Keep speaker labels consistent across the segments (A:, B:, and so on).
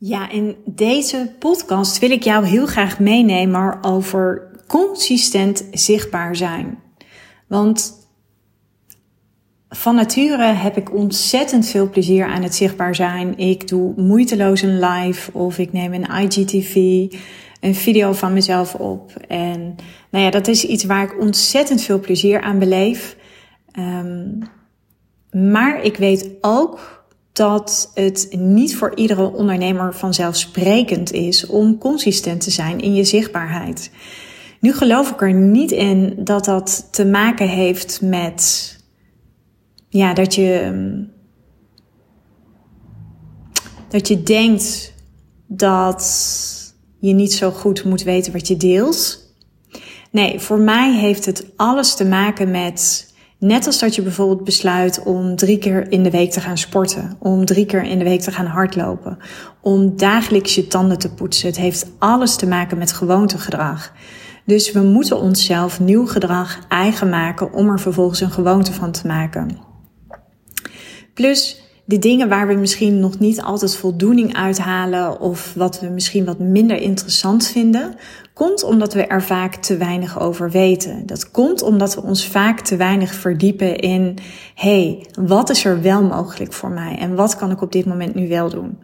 A: Ja, in deze podcast wil ik jou heel graag meenemen over consistent zichtbaar zijn. Want van nature heb ik ontzettend veel plezier aan het zichtbaar zijn. Ik doe moeiteloos een live of ik neem een IGTV, een video van mezelf op. En nou ja, dat is iets waar ik ontzettend veel plezier aan beleef. Um, maar ik weet ook dat het niet voor iedere ondernemer vanzelfsprekend is om consistent te zijn in je zichtbaarheid. Nu geloof ik er niet in dat dat te maken heeft met ja, dat je dat je denkt dat je niet zo goed moet weten wat je deelt. Nee, voor mij heeft het alles te maken met Net als dat je bijvoorbeeld besluit om drie keer in de week te gaan sporten, om drie keer in de week te gaan hardlopen, om dagelijks je tanden te poetsen. Het heeft alles te maken met gewoontegedrag. Dus we moeten onszelf nieuw gedrag eigen maken om er vervolgens een gewoonte van te maken. Plus de dingen waar we misschien nog niet altijd voldoening uithalen of wat we misschien wat minder interessant vinden, komt omdat we er vaak te weinig over weten. Dat komt omdat we ons vaak te weinig verdiepen in, hey, wat is er wel mogelijk voor mij en wat kan ik op dit moment nu wel doen?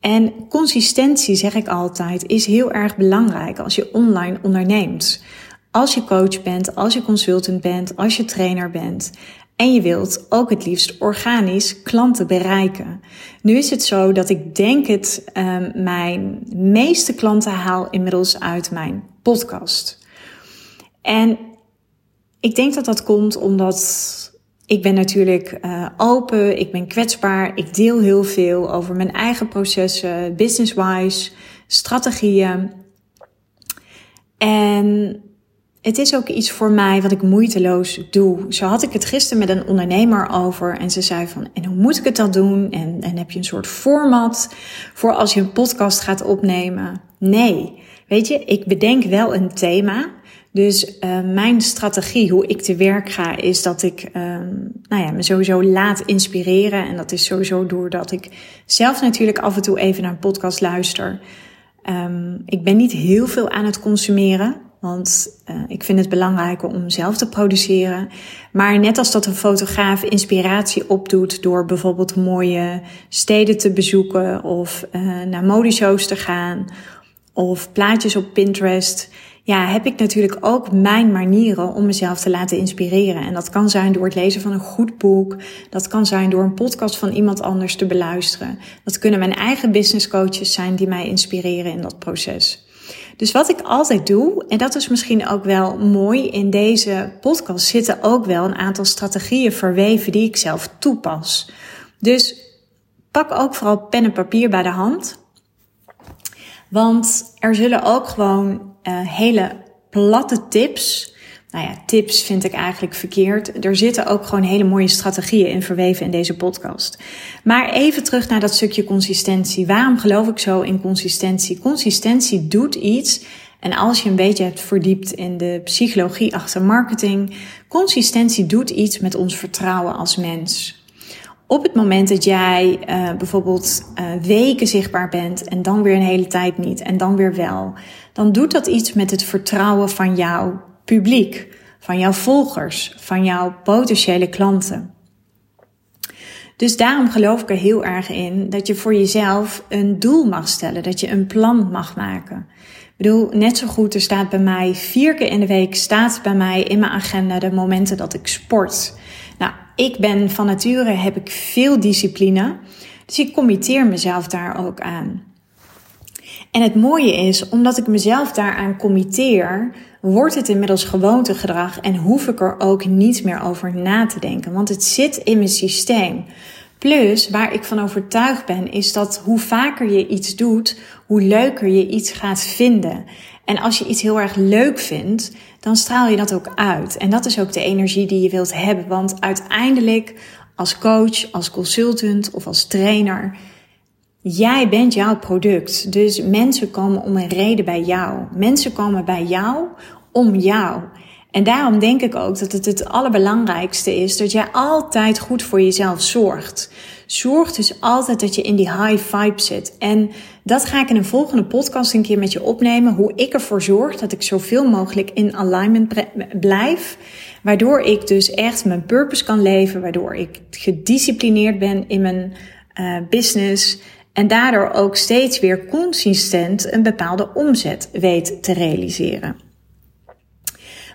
A: En consistentie, zeg ik altijd, is heel erg belangrijk als je online onderneemt. Als je coach bent, als je consultant bent, als je trainer bent. En je wilt ook het liefst organisch klanten bereiken. Nu is het zo dat ik denk het um, mijn meeste klanten haal inmiddels uit mijn podcast. En ik denk dat dat komt omdat ik ben natuurlijk uh, open, ik ben kwetsbaar, ik deel heel veel over mijn eigen processen, business-wise, strategieën. En het is ook iets voor mij wat ik moeiteloos doe. Zo had ik het gisteren met een ondernemer over en ze zei van, en hoe moet ik het dan doen? En, heb je een soort format voor als je een podcast gaat opnemen? Nee, weet je, ik bedenk wel een thema. Dus uh, mijn strategie, hoe ik te werk ga, is dat ik uh, nou ja, me sowieso laat inspireren. En dat is sowieso doordat ik zelf natuurlijk af en toe even naar een podcast luister. Um, ik ben niet heel veel aan het consumeren. Want uh, ik vind het belangrijker om zelf te produceren. Maar net als dat een fotograaf inspiratie opdoet door bijvoorbeeld mooie steden te bezoeken of uh, naar modeshows te gaan of plaatjes op Pinterest. Ja, heb ik natuurlijk ook mijn manieren om mezelf te laten inspireren. En dat kan zijn door het lezen van een goed boek. Dat kan zijn door een podcast van iemand anders te beluisteren. Dat kunnen mijn eigen business coaches zijn die mij inspireren in dat proces. Dus wat ik altijd doe, en dat is misschien ook wel mooi, in deze podcast zitten ook wel een aantal strategieën verweven die ik zelf toepas. Dus pak ook vooral pen en papier bij de hand. Want er zullen ook gewoon uh, hele platte tips nou ja, tips vind ik eigenlijk verkeerd. Er zitten ook gewoon hele mooie strategieën in verweven in deze podcast. Maar even terug naar dat stukje consistentie. Waarom geloof ik zo in consistentie? Consistentie doet iets. En als je een beetje hebt verdiept in de psychologie achter marketing, consistentie doet iets met ons vertrouwen als mens. Op het moment dat jij uh, bijvoorbeeld uh, weken zichtbaar bent en dan weer een hele tijd niet en dan weer wel, dan doet dat iets met het vertrouwen van jouw publiek, van jouw volgers, van jouw potentiële klanten. Dus daarom geloof ik er heel erg in dat je voor jezelf een doel mag stellen, dat je een plan mag maken. Ik bedoel, net zo goed, er staat bij mij vier keer in de week, staat bij mij in mijn agenda de momenten dat ik sport. Nou, ik ben van nature, heb ik veel discipline, dus ik committeer mezelf daar ook aan. En het mooie is, omdat ik mezelf daaraan committeer, wordt het inmiddels gewoontegedrag en hoef ik er ook niet meer over na te denken, want het zit in mijn systeem. Plus, waar ik van overtuigd ben, is dat hoe vaker je iets doet, hoe leuker je iets gaat vinden. En als je iets heel erg leuk vindt, dan straal je dat ook uit. En dat is ook de energie die je wilt hebben. Want uiteindelijk, als coach, als consultant of als trainer, Jij bent jouw product. Dus mensen komen om een reden bij jou. Mensen komen bij jou om jou. En daarom denk ik ook dat het het allerbelangrijkste is dat jij altijd goed voor jezelf zorgt. Zorg dus altijd dat je in die high vibe zit. En dat ga ik in een volgende podcast een keer met je opnemen. Hoe ik ervoor zorg dat ik zoveel mogelijk in alignment blijf. Waardoor ik dus echt mijn purpose kan leven. Waardoor ik gedisciplineerd ben in mijn uh, business. En daardoor ook steeds weer consistent een bepaalde omzet weet te realiseren.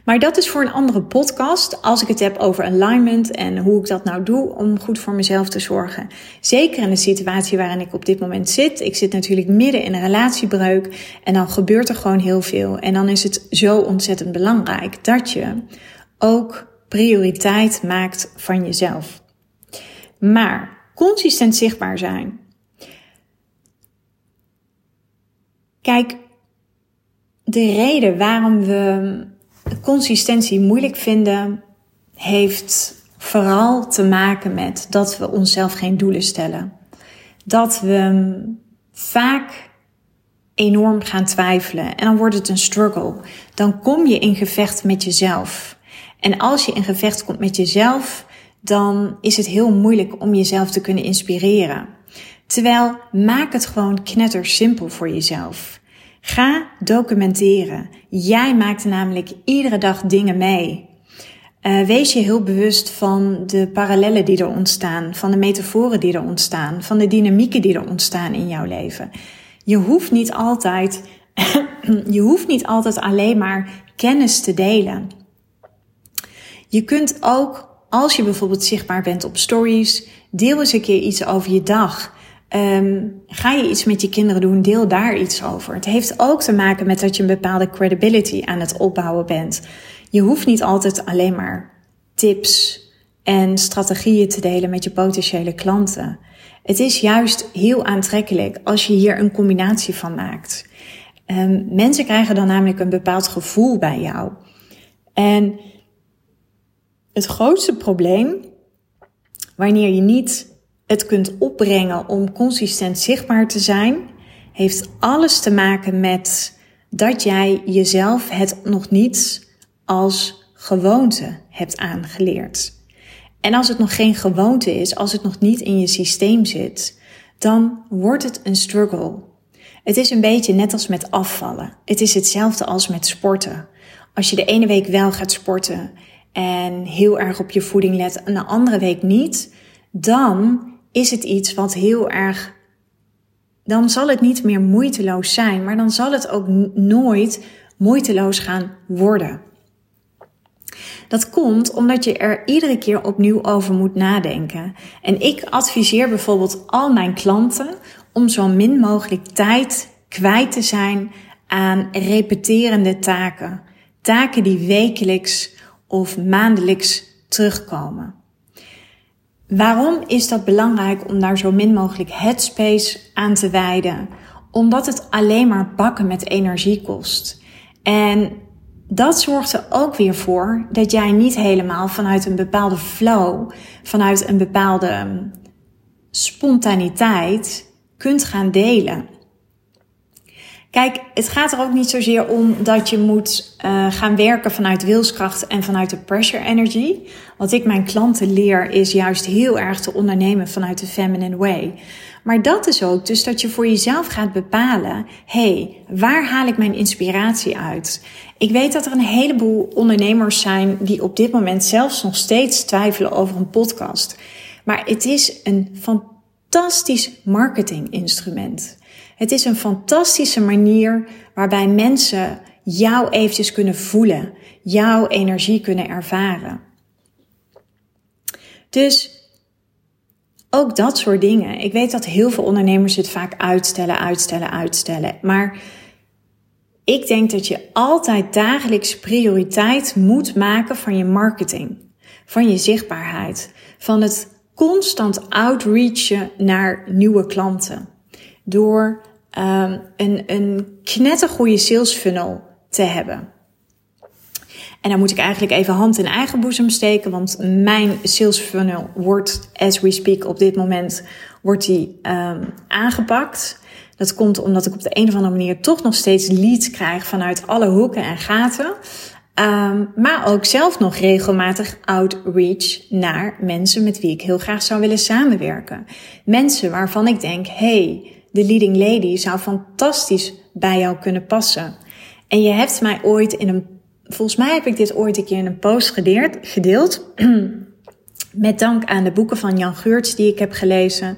A: Maar dat is voor een andere podcast als ik het heb over alignment en hoe ik dat nou doe om goed voor mezelf te zorgen. Zeker in de situatie waarin ik op dit moment zit. Ik zit natuurlijk midden in een relatiebreuk en dan gebeurt er gewoon heel veel. En dan is het zo ontzettend belangrijk dat je ook prioriteit maakt van jezelf. Maar consistent zichtbaar zijn. Kijk, de reden waarom we consistentie moeilijk vinden, heeft vooral te maken met dat we onszelf geen doelen stellen. Dat we vaak enorm gaan twijfelen en dan wordt het een struggle. Dan kom je in gevecht met jezelf. En als je in gevecht komt met jezelf, dan is het heel moeilijk om jezelf te kunnen inspireren. Terwijl maak het gewoon knetter simpel voor jezelf. Ga documenteren. Jij maakt namelijk iedere dag dingen mee. Uh, wees je heel bewust van de parallellen die er ontstaan, van de metaforen die er ontstaan, van de dynamieken die er ontstaan in jouw leven. Je hoeft niet altijd, je hoeft niet altijd alleen maar kennis te delen. Je kunt ook, als je bijvoorbeeld zichtbaar bent op stories, deel eens een keer iets over je dag. Um, ga je iets met je kinderen doen, deel daar iets over. Het heeft ook te maken met dat je een bepaalde credibility aan het opbouwen bent. Je hoeft niet altijd alleen maar tips en strategieën te delen met je potentiële klanten. Het is juist heel aantrekkelijk als je hier een combinatie van maakt. Um, mensen krijgen dan namelijk een bepaald gevoel bij jou. En het grootste probleem, wanneer je niet het kunt opbrengen om consistent zichtbaar te zijn, heeft alles te maken met dat jij jezelf het nog niet als gewoonte hebt aangeleerd. En als het nog geen gewoonte is, als het nog niet in je systeem zit, dan wordt het een struggle. Het is een beetje net als met afvallen. Het is hetzelfde als met sporten. Als je de ene week wel gaat sporten en heel erg op je voeding let en de andere week niet, dan is het iets wat heel erg. Dan zal het niet meer moeiteloos zijn, maar dan zal het ook nooit moeiteloos gaan worden. Dat komt omdat je er iedere keer opnieuw over moet nadenken. En ik adviseer bijvoorbeeld al mijn klanten om zo min mogelijk tijd kwijt te zijn aan repeterende taken. Taken die wekelijks of maandelijks terugkomen. Waarom is dat belangrijk om daar zo min mogelijk headspace aan te wijden? Omdat het alleen maar bakken met energie kost. En dat zorgt er ook weer voor dat jij niet helemaal vanuit een bepaalde flow, vanuit een bepaalde spontaniteit kunt gaan delen. Kijk, het gaat er ook niet zozeer om dat je moet uh, gaan werken vanuit wilskracht en vanuit de pressure energy. Wat ik mijn klanten leer is juist heel erg te ondernemen vanuit de feminine way. Maar dat is ook dus dat je voor jezelf gaat bepalen: hey, waar haal ik mijn inspiratie uit? Ik weet dat er een heleboel ondernemers zijn die op dit moment zelfs nog steeds twijfelen over een podcast. Maar het is een fantastisch marketinginstrument. Het is een fantastische manier waarbij mensen jou eventjes kunnen voelen, jouw energie kunnen ervaren. Dus ook dat soort dingen. Ik weet dat heel veel ondernemers het vaak uitstellen, uitstellen, uitstellen. Maar ik denk dat je altijd dagelijks prioriteit moet maken van je marketing, van je zichtbaarheid, van het constant outreachen naar nieuwe klanten door um, een, een knettergoeie sales funnel te hebben. En dan moet ik eigenlijk even hand in eigen boezem steken, want mijn sales funnel wordt, as we speak, op dit moment wordt die um, aangepakt. Dat komt omdat ik op de een of andere manier toch nog steeds leads krijg vanuit alle hoeken en gaten. Um, maar ook zelf nog regelmatig outreach naar mensen met wie ik heel graag zou willen samenwerken. Mensen waarvan ik denk, hey, de leading lady zou fantastisch bij jou kunnen passen. En je hebt mij ooit in een, volgens mij heb ik dit ooit een keer in een post gedeeld, gedeeld met dank aan de boeken van Jan Geurts die ik heb gelezen.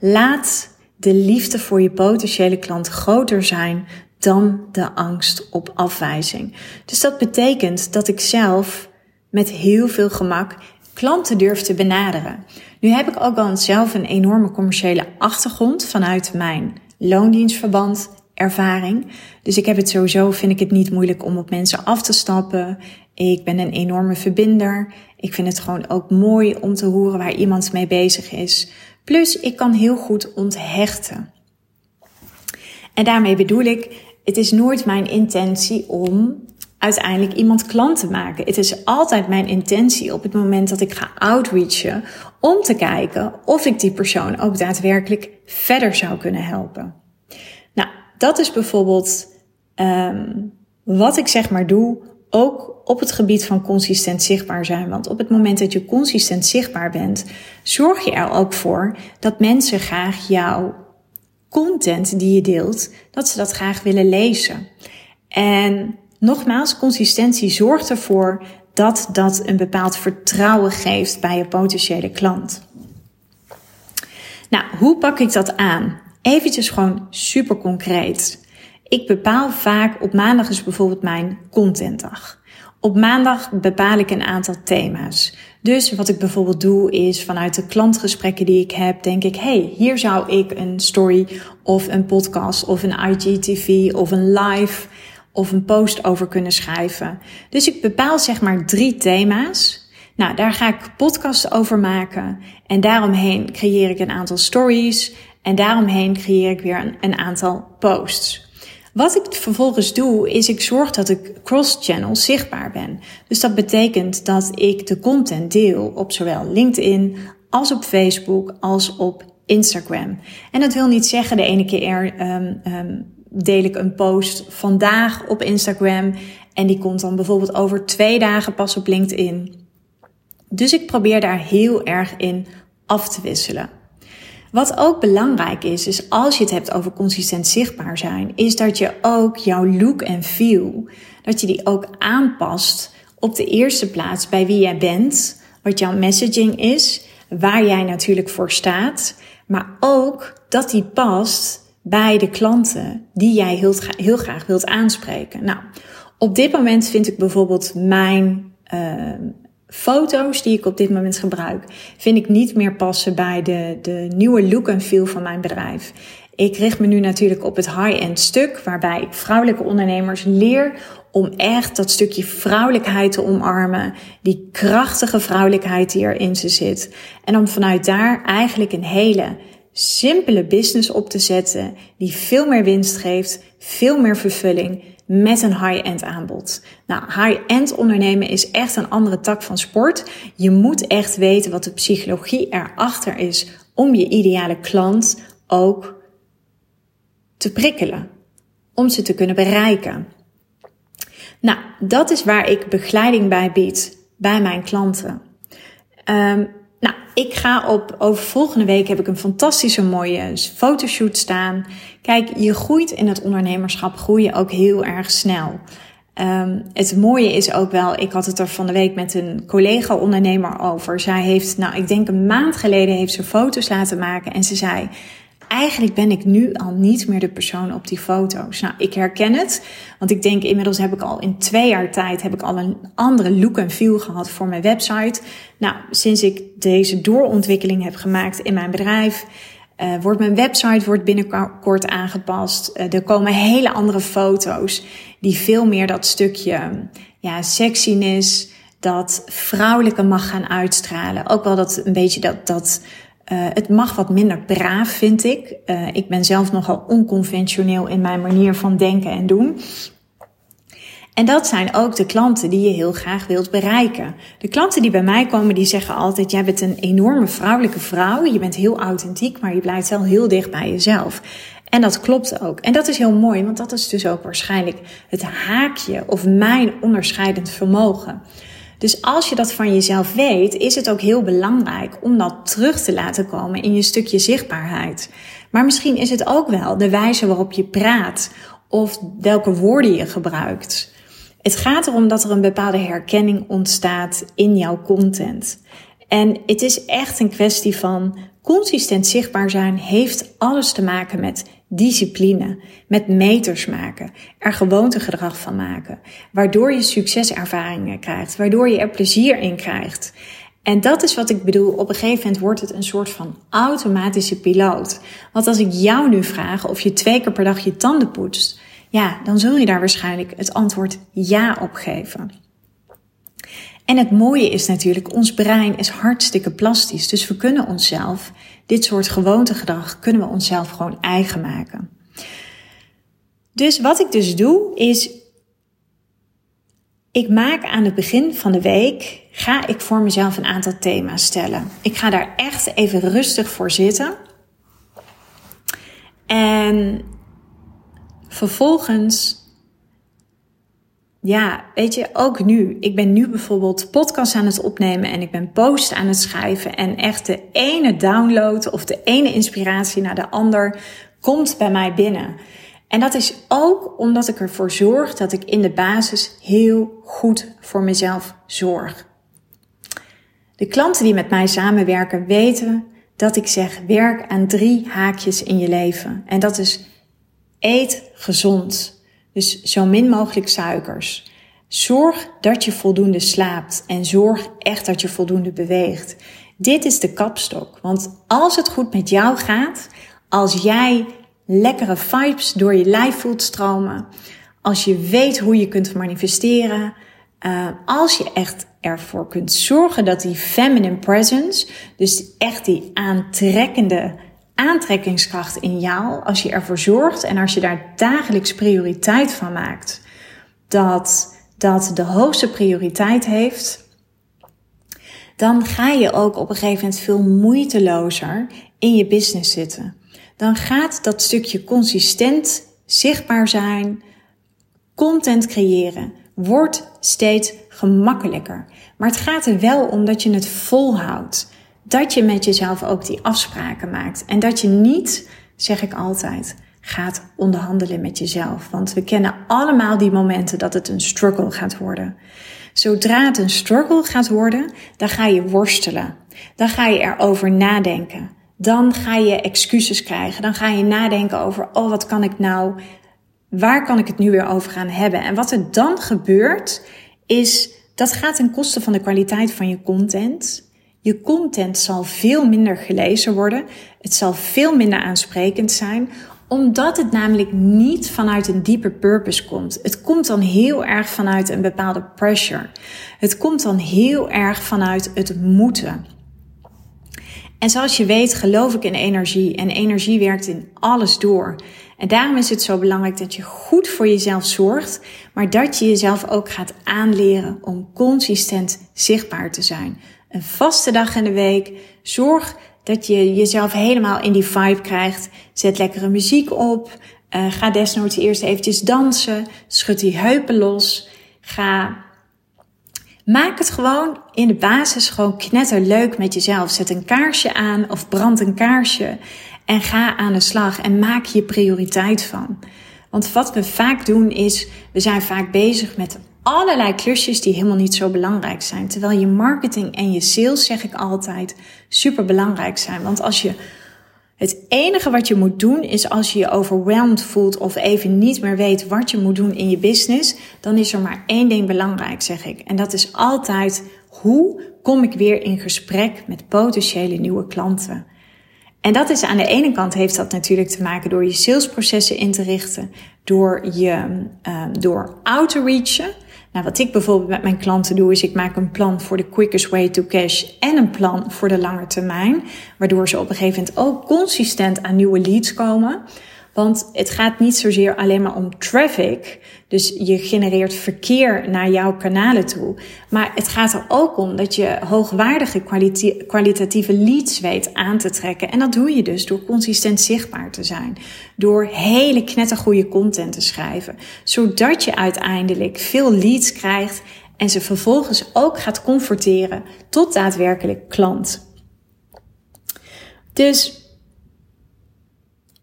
A: Laat de liefde voor je potentiële klant groter zijn dan de angst op afwijzing. Dus dat betekent dat ik zelf met heel veel gemak klanten durf te benaderen. Nu heb ik ook wel zelf een enorme commerciële achtergrond vanuit mijn loondienstverband ervaring. Dus ik heb het sowieso, vind ik het niet moeilijk om op mensen af te stappen. Ik ben een enorme verbinder. Ik vind het gewoon ook mooi om te horen waar iemand mee bezig is. Plus, ik kan heel goed onthechten. En daarmee bedoel ik, het is nooit mijn intentie om uiteindelijk iemand klant te maken. Het is altijd mijn intentie op het moment dat ik ga outreachen om te kijken of ik die persoon ook daadwerkelijk verder zou kunnen helpen. Nou, dat is bijvoorbeeld um, wat ik zeg maar doe, ook op het gebied van consistent zichtbaar zijn. Want op het moment dat je consistent zichtbaar bent, zorg je er ook voor dat mensen graag jouw content die je deelt, dat ze dat graag willen lezen. En nogmaals, consistentie zorgt ervoor dat dat een bepaald vertrouwen geeft bij je potentiële klant. Nou, hoe pak ik dat aan? Eventjes gewoon super concreet. Ik bepaal vaak op maandag is bijvoorbeeld mijn contentdag. Op maandag bepaal ik een aantal thema's. Dus wat ik bijvoorbeeld doe is vanuit de klantgesprekken die ik heb, denk ik, hey, hier zou ik een story of een podcast of een IGTV of een live of een post over kunnen schrijven. Dus ik bepaal zeg maar drie thema's. Nou, daar ga ik podcasts over maken en daaromheen creëer ik een aantal stories en daaromheen creëer ik weer een, een aantal posts. Wat ik vervolgens doe, is ik zorg dat ik cross-channel zichtbaar ben. Dus dat betekent dat ik de content deel op zowel LinkedIn als op Facebook als op Instagram. En dat wil niet zeggen de ene keer um, um, deel ik een post vandaag op Instagram en die komt dan bijvoorbeeld over twee dagen pas op LinkedIn. Dus ik probeer daar heel erg in af te wisselen. Wat ook belangrijk is, is als je het hebt over consistent zichtbaar zijn, is dat je ook jouw look en feel, dat je die ook aanpast op de eerste plaats bij wie jij bent, wat jouw messaging is, waar jij natuurlijk voor staat, maar ook dat die past bij de klanten die jij heel, heel graag wilt aanspreken. Nou, op dit moment vind ik bijvoorbeeld mijn uh, foto's die ik op dit moment gebruik, vind ik niet meer passen bij de, de nieuwe look en feel van mijn bedrijf. Ik richt me nu natuurlijk op het high-end stuk, waarbij ik vrouwelijke ondernemers leer om echt dat stukje vrouwelijkheid te omarmen, die krachtige vrouwelijkheid die erin ze zit. En om vanuit daar eigenlijk een hele simpele business op te zetten die veel meer winst geeft, veel meer vervulling met een high-end aanbod. Nou, high-end ondernemen is echt een andere tak van sport. Je moet echt weten wat de psychologie erachter is om je ideale klant ook te prikkelen. Om ze te kunnen bereiken. Nou, dat is waar ik begeleiding bij bied bij mijn klanten. Um, nou, ik ga op, over volgende week heb ik een fantastische mooie fotoshoot staan. Kijk, je groeit in het ondernemerschap, groei je ook heel erg snel. Um, het mooie is ook wel, ik had het er van de week met een collega-ondernemer over. Zij heeft, nou, ik denk een maand geleden heeft ze foto's laten maken en ze zei, eigenlijk ben ik nu al niet meer de persoon op die foto's. Nou, ik herken het, want ik denk inmiddels heb ik al in twee jaar tijd heb ik al een andere look en feel gehad voor mijn website. Nou, sinds ik deze doorontwikkeling heb gemaakt in mijn bedrijf, uh, wordt mijn website wordt binnenkort aangepast. Uh, er komen hele andere foto's die veel meer dat stukje ja, sexiness, dat vrouwelijke mag gaan uitstralen. Ook wel dat een beetje dat, dat uh, het mag wat minder braaf, vind ik. Uh, ik ben zelf nogal onconventioneel in mijn manier van denken en doen. En dat zijn ook de klanten die je heel graag wilt bereiken. De klanten die bij mij komen, die zeggen altijd: jij bent een enorme vrouwelijke vrouw. Je bent heel authentiek, maar je blijft wel heel dicht bij jezelf. En dat klopt ook. En dat is heel mooi, want dat is dus ook waarschijnlijk het haakje of mijn onderscheidend vermogen. Dus als je dat van jezelf weet, is het ook heel belangrijk om dat terug te laten komen in je stukje zichtbaarheid. Maar misschien is het ook wel de wijze waarop je praat of welke woorden je gebruikt. Het gaat erom dat er een bepaalde herkenning ontstaat in jouw content. En het is echt een kwestie van consistent zichtbaar zijn heeft alles te maken met discipline, met meters maken, er gewoontegedrag van maken, waardoor je succeservaringen krijgt, waardoor je er plezier in krijgt. En dat is wat ik bedoel. Op een gegeven moment wordt het een soort van automatische piloot. Want als ik jou nu vraag of je twee keer per dag je tanden poetst, ja, dan zul je daar waarschijnlijk het antwoord ja op geven. En het mooie is natuurlijk, ons brein is hartstikke plastisch. Dus we kunnen onszelf, dit soort gewoontegedrag, kunnen we onszelf gewoon eigen maken. Dus wat ik dus doe, is ik maak aan het begin van de week, ga ik voor mezelf een aantal thema's stellen. Ik ga daar echt even rustig voor zitten. En vervolgens ja, weet je, ook nu. Ik ben nu bijvoorbeeld podcast aan het opnemen en ik ben post aan het schrijven. En echt de ene download of de ene inspiratie naar de ander komt bij mij binnen. En dat is ook omdat ik ervoor zorg dat ik in de basis heel goed voor mezelf zorg. De klanten die met mij samenwerken weten dat ik zeg werk aan drie haakjes in je leven. En dat is eet gezond. Dus zo min mogelijk suikers. Zorg dat je voldoende slaapt en zorg echt dat je voldoende beweegt. Dit is de kapstok. Want als het goed met jou gaat, als jij lekkere vibes door je lijf voelt stromen, als je weet hoe je kunt manifesteren, uh, als je echt ervoor kunt zorgen dat die feminine presence, dus echt die aantrekkende aantrekkingskracht in jou, als je ervoor zorgt en als je daar dagelijks prioriteit van maakt, dat dat de hoogste prioriteit heeft, dan ga je ook op een gegeven moment veel moeitelozer in je business zitten. Dan gaat dat stukje consistent zichtbaar zijn, content creëren, wordt steeds gemakkelijker. Maar het gaat er wel om dat je het volhoudt dat je met jezelf ook die afspraken maakt. En dat je niet, zeg ik altijd, gaat onderhandelen met jezelf. Want we kennen allemaal die momenten dat het een struggle gaat worden. Zodra het een struggle gaat worden, dan ga je worstelen. Dan ga je erover nadenken. Dan ga je excuses krijgen. Dan ga je nadenken over, oh, wat kan ik nou, waar kan ik het nu weer over gaan hebben? En wat er dan gebeurt, is dat gaat ten koste van de kwaliteit van je content. Je content zal veel minder gelezen worden. Het zal veel minder aansprekend zijn, omdat het namelijk niet vanuit een diepe purpose komt. Het komt dan heel erg vanuit een bepaalde pressure. Het komt dan heel erg vanuit het moeten. En zoals je weet geloof ik in energie en energie werkt in alles door. En daarom is het zo belangrijk dat je goed voor jezelf zorgt, maar dat je jezelf ook gaat aanleren om consistent zichtbaar te zijn een vaste dag in de week. Zorg dat je jezelf helemaal in die vibe krijgt. Zet lekkere muziek op. Uh, ga desnoods eerst eventjes dansen. Schud die heupen los. Ga. Maak het gewoon in de basis gewoon knetterleuk met jezelf. Zet een kaarsje aan of brand een kaarsje. En ga aan de slag en maak je prioriteit van. Want wat we vaak doen is, we zijn vaak bezig met allerlei klusjes die helemaal niet zo belangrijk zijn. Terwijl je marketing en je sales, zeg ik altijd, super belangrijk zijn. Want als je het enige wat je moet doen is als je je overweldigd voelt of even niet meer weet wat je moet doen in je business, dan is er maar één ding belangrijk, zeg ik. En dat is altijd hoe kom ik weer in gesprek met potentiële nieuwe klanten. En dat is aan de ene kant heeft dat natuurlijk te maken door je salesprocessen in te richten, door je uh, door outreachen. Nou, wat ik bijvoorbeeld met mijn klanten doe, is ik maak een plan voor de quickest way to cash en een plan voor de lange termijn. Waardoor ze op een gegeven moment ook consistent aan nieuwe leads komen. Want het gaat niet zozeer alleen maar om traffic. Dus je genereert verkeer naar jouw kanalen toe. Maar het gaat er ook om dat je hoogwaardige kwalitatieve leads weet aan te trekken. En dat doe je dus door consistent zichtbaar te zijn. Door hele knettergoede content te schrijven. Zodat je uiteindelijk veel leads krijgt en ze vervolgens ook gaat converteren tot daadwerkelijk klant. Dus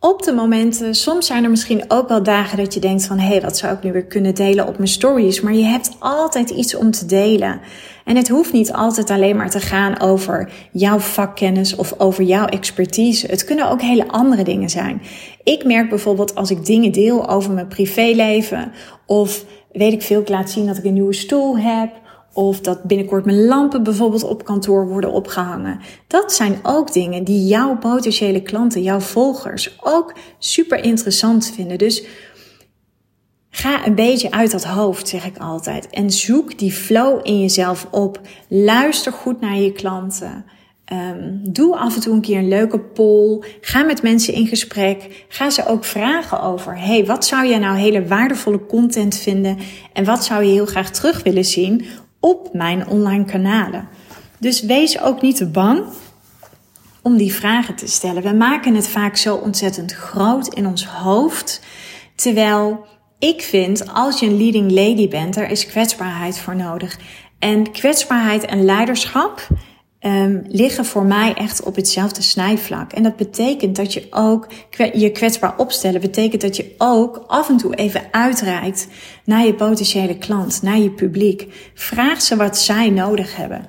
A: op de momenten, soms zijn er misschien ook wel dagen dat je denkt van hé, hey, wat zou ik nu weer kunnen delen op mijn stories? Maar je hebt altijd iets om te delen. En het hoeft niet altijd alleen maar te gaan over jouw vakkennis of over jouw expertise. Het kunnen ook hele andere dingen zijn. Ik merk bijvoorbeeld als ik dingen deel over mijn privéleven of weet ik veel, ik laat zien dat ik een nieuwe stoel heb. Of dat binnenkort mijn lampen bijvoorbeeld op kantoor worden opgehangen. Dat zijn ook dingen die jouw potentiële klanten, jouw volgers ook super interessant vinden. Dus ga een beetje uit dat hoofd, zeg ik altijd. En zoek die flow in jezelf op. Luister goed naar je klanten. Um, doe af en toe een keer een leuke poll. Ga met mensen in gesprek. Ga ze ook vragen over: hey, wat zou jij nou hele waardevolle content vinden? En wat zou je heel graag terug willen zien op mijn online kanalen? Dus wees ook niet te bang om die vragen te stellen. We maken het vaak zo ontzettend groot in ons hoofd. Terwijl ik vind, als je een leading lady bent, er is kwetsbaarheid voor nodig. En kwetsbaarheid en leiderschap um, liggen voor mij echt op hetzelfde snijvlak. En dat betekent dat je ook je kwetsbaar opstellen, betekent dat je ook af en toe even uitreikt naar je potentiële klant, naar je publiek. Vraag ze wat zij nodig hebben.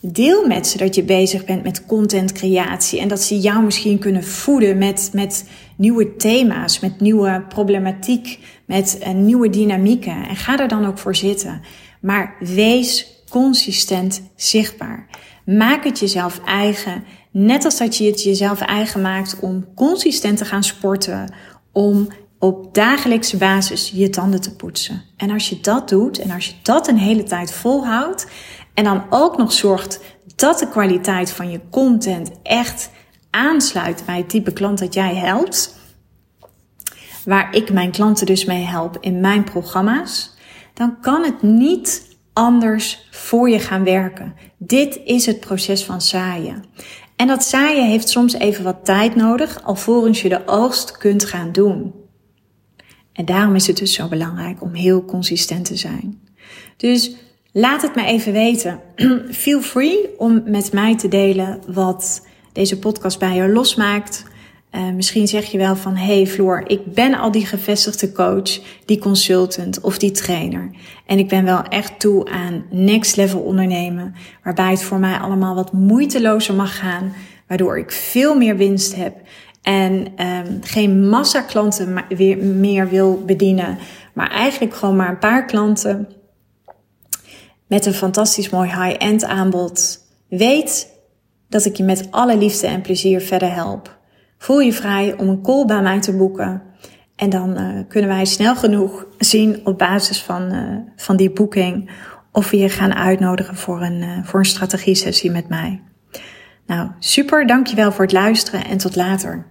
A: Deel met ze dat je bezig bent met contentcreatie en dat ze jou misschien kunnen voeden met, met nieuwe thema's, met nieuwe problematiek, met uh, nieuwe dynamieken. En ga er dan ook voor zitten. Maar wees consistent zichtbaar. Maak het jezelf eigen. Net als dat je het jezelf eigen maakt om consistent te gaan sporten. Om op dagelijkse basis je tanden te poetsen. En als je dat doet en als je dat een hele tijd volhoudt. En dan ook nog zorgt dat de kwaliteit van je content echt aansluit bij het type klant dat jij helpt. Waar ik mijn klanten dus mee help in mijn programma's. Dan kan het niet anders voor je gaan werken. Dit is het proces van zaaien. En dat zaaien heeft soms even wat tijd nodig, alvorens je de oogst kunt gaan doen. En daarom is het dus zo belangrijk om heel consistent te zijn. Dus laat het me even weten. Feel free om met mij te delen wat deze podcast bij jou losmaakt. Uh, misschien zeg je wel van, hey Floor, ik ben al die gevestigde coach, die consultant of die trainer. En ik ben wel echt toe aan next level ondernemen, waarbij het voor mij allemaal wat moeitelozer mag gaan, waardoor ik veel meer winst heb en um, geen massa klanten weer meer wil bedienen, maar eigenlijk gewoon maar een paar klanten met een fantastisch mooi high-end aanbod. Weet dat ik je met alle liefde en plezier verder help. Voel je vrij om een call bij mij te boeken. En dan uh, kunnen wij snel genoeg zien op basis van, uh, van die boeking of we je gaan uitnodigen voor een, uh, voor een strategie sessie met mij. Nou, super, dankjewel voor het luisteren en tot later.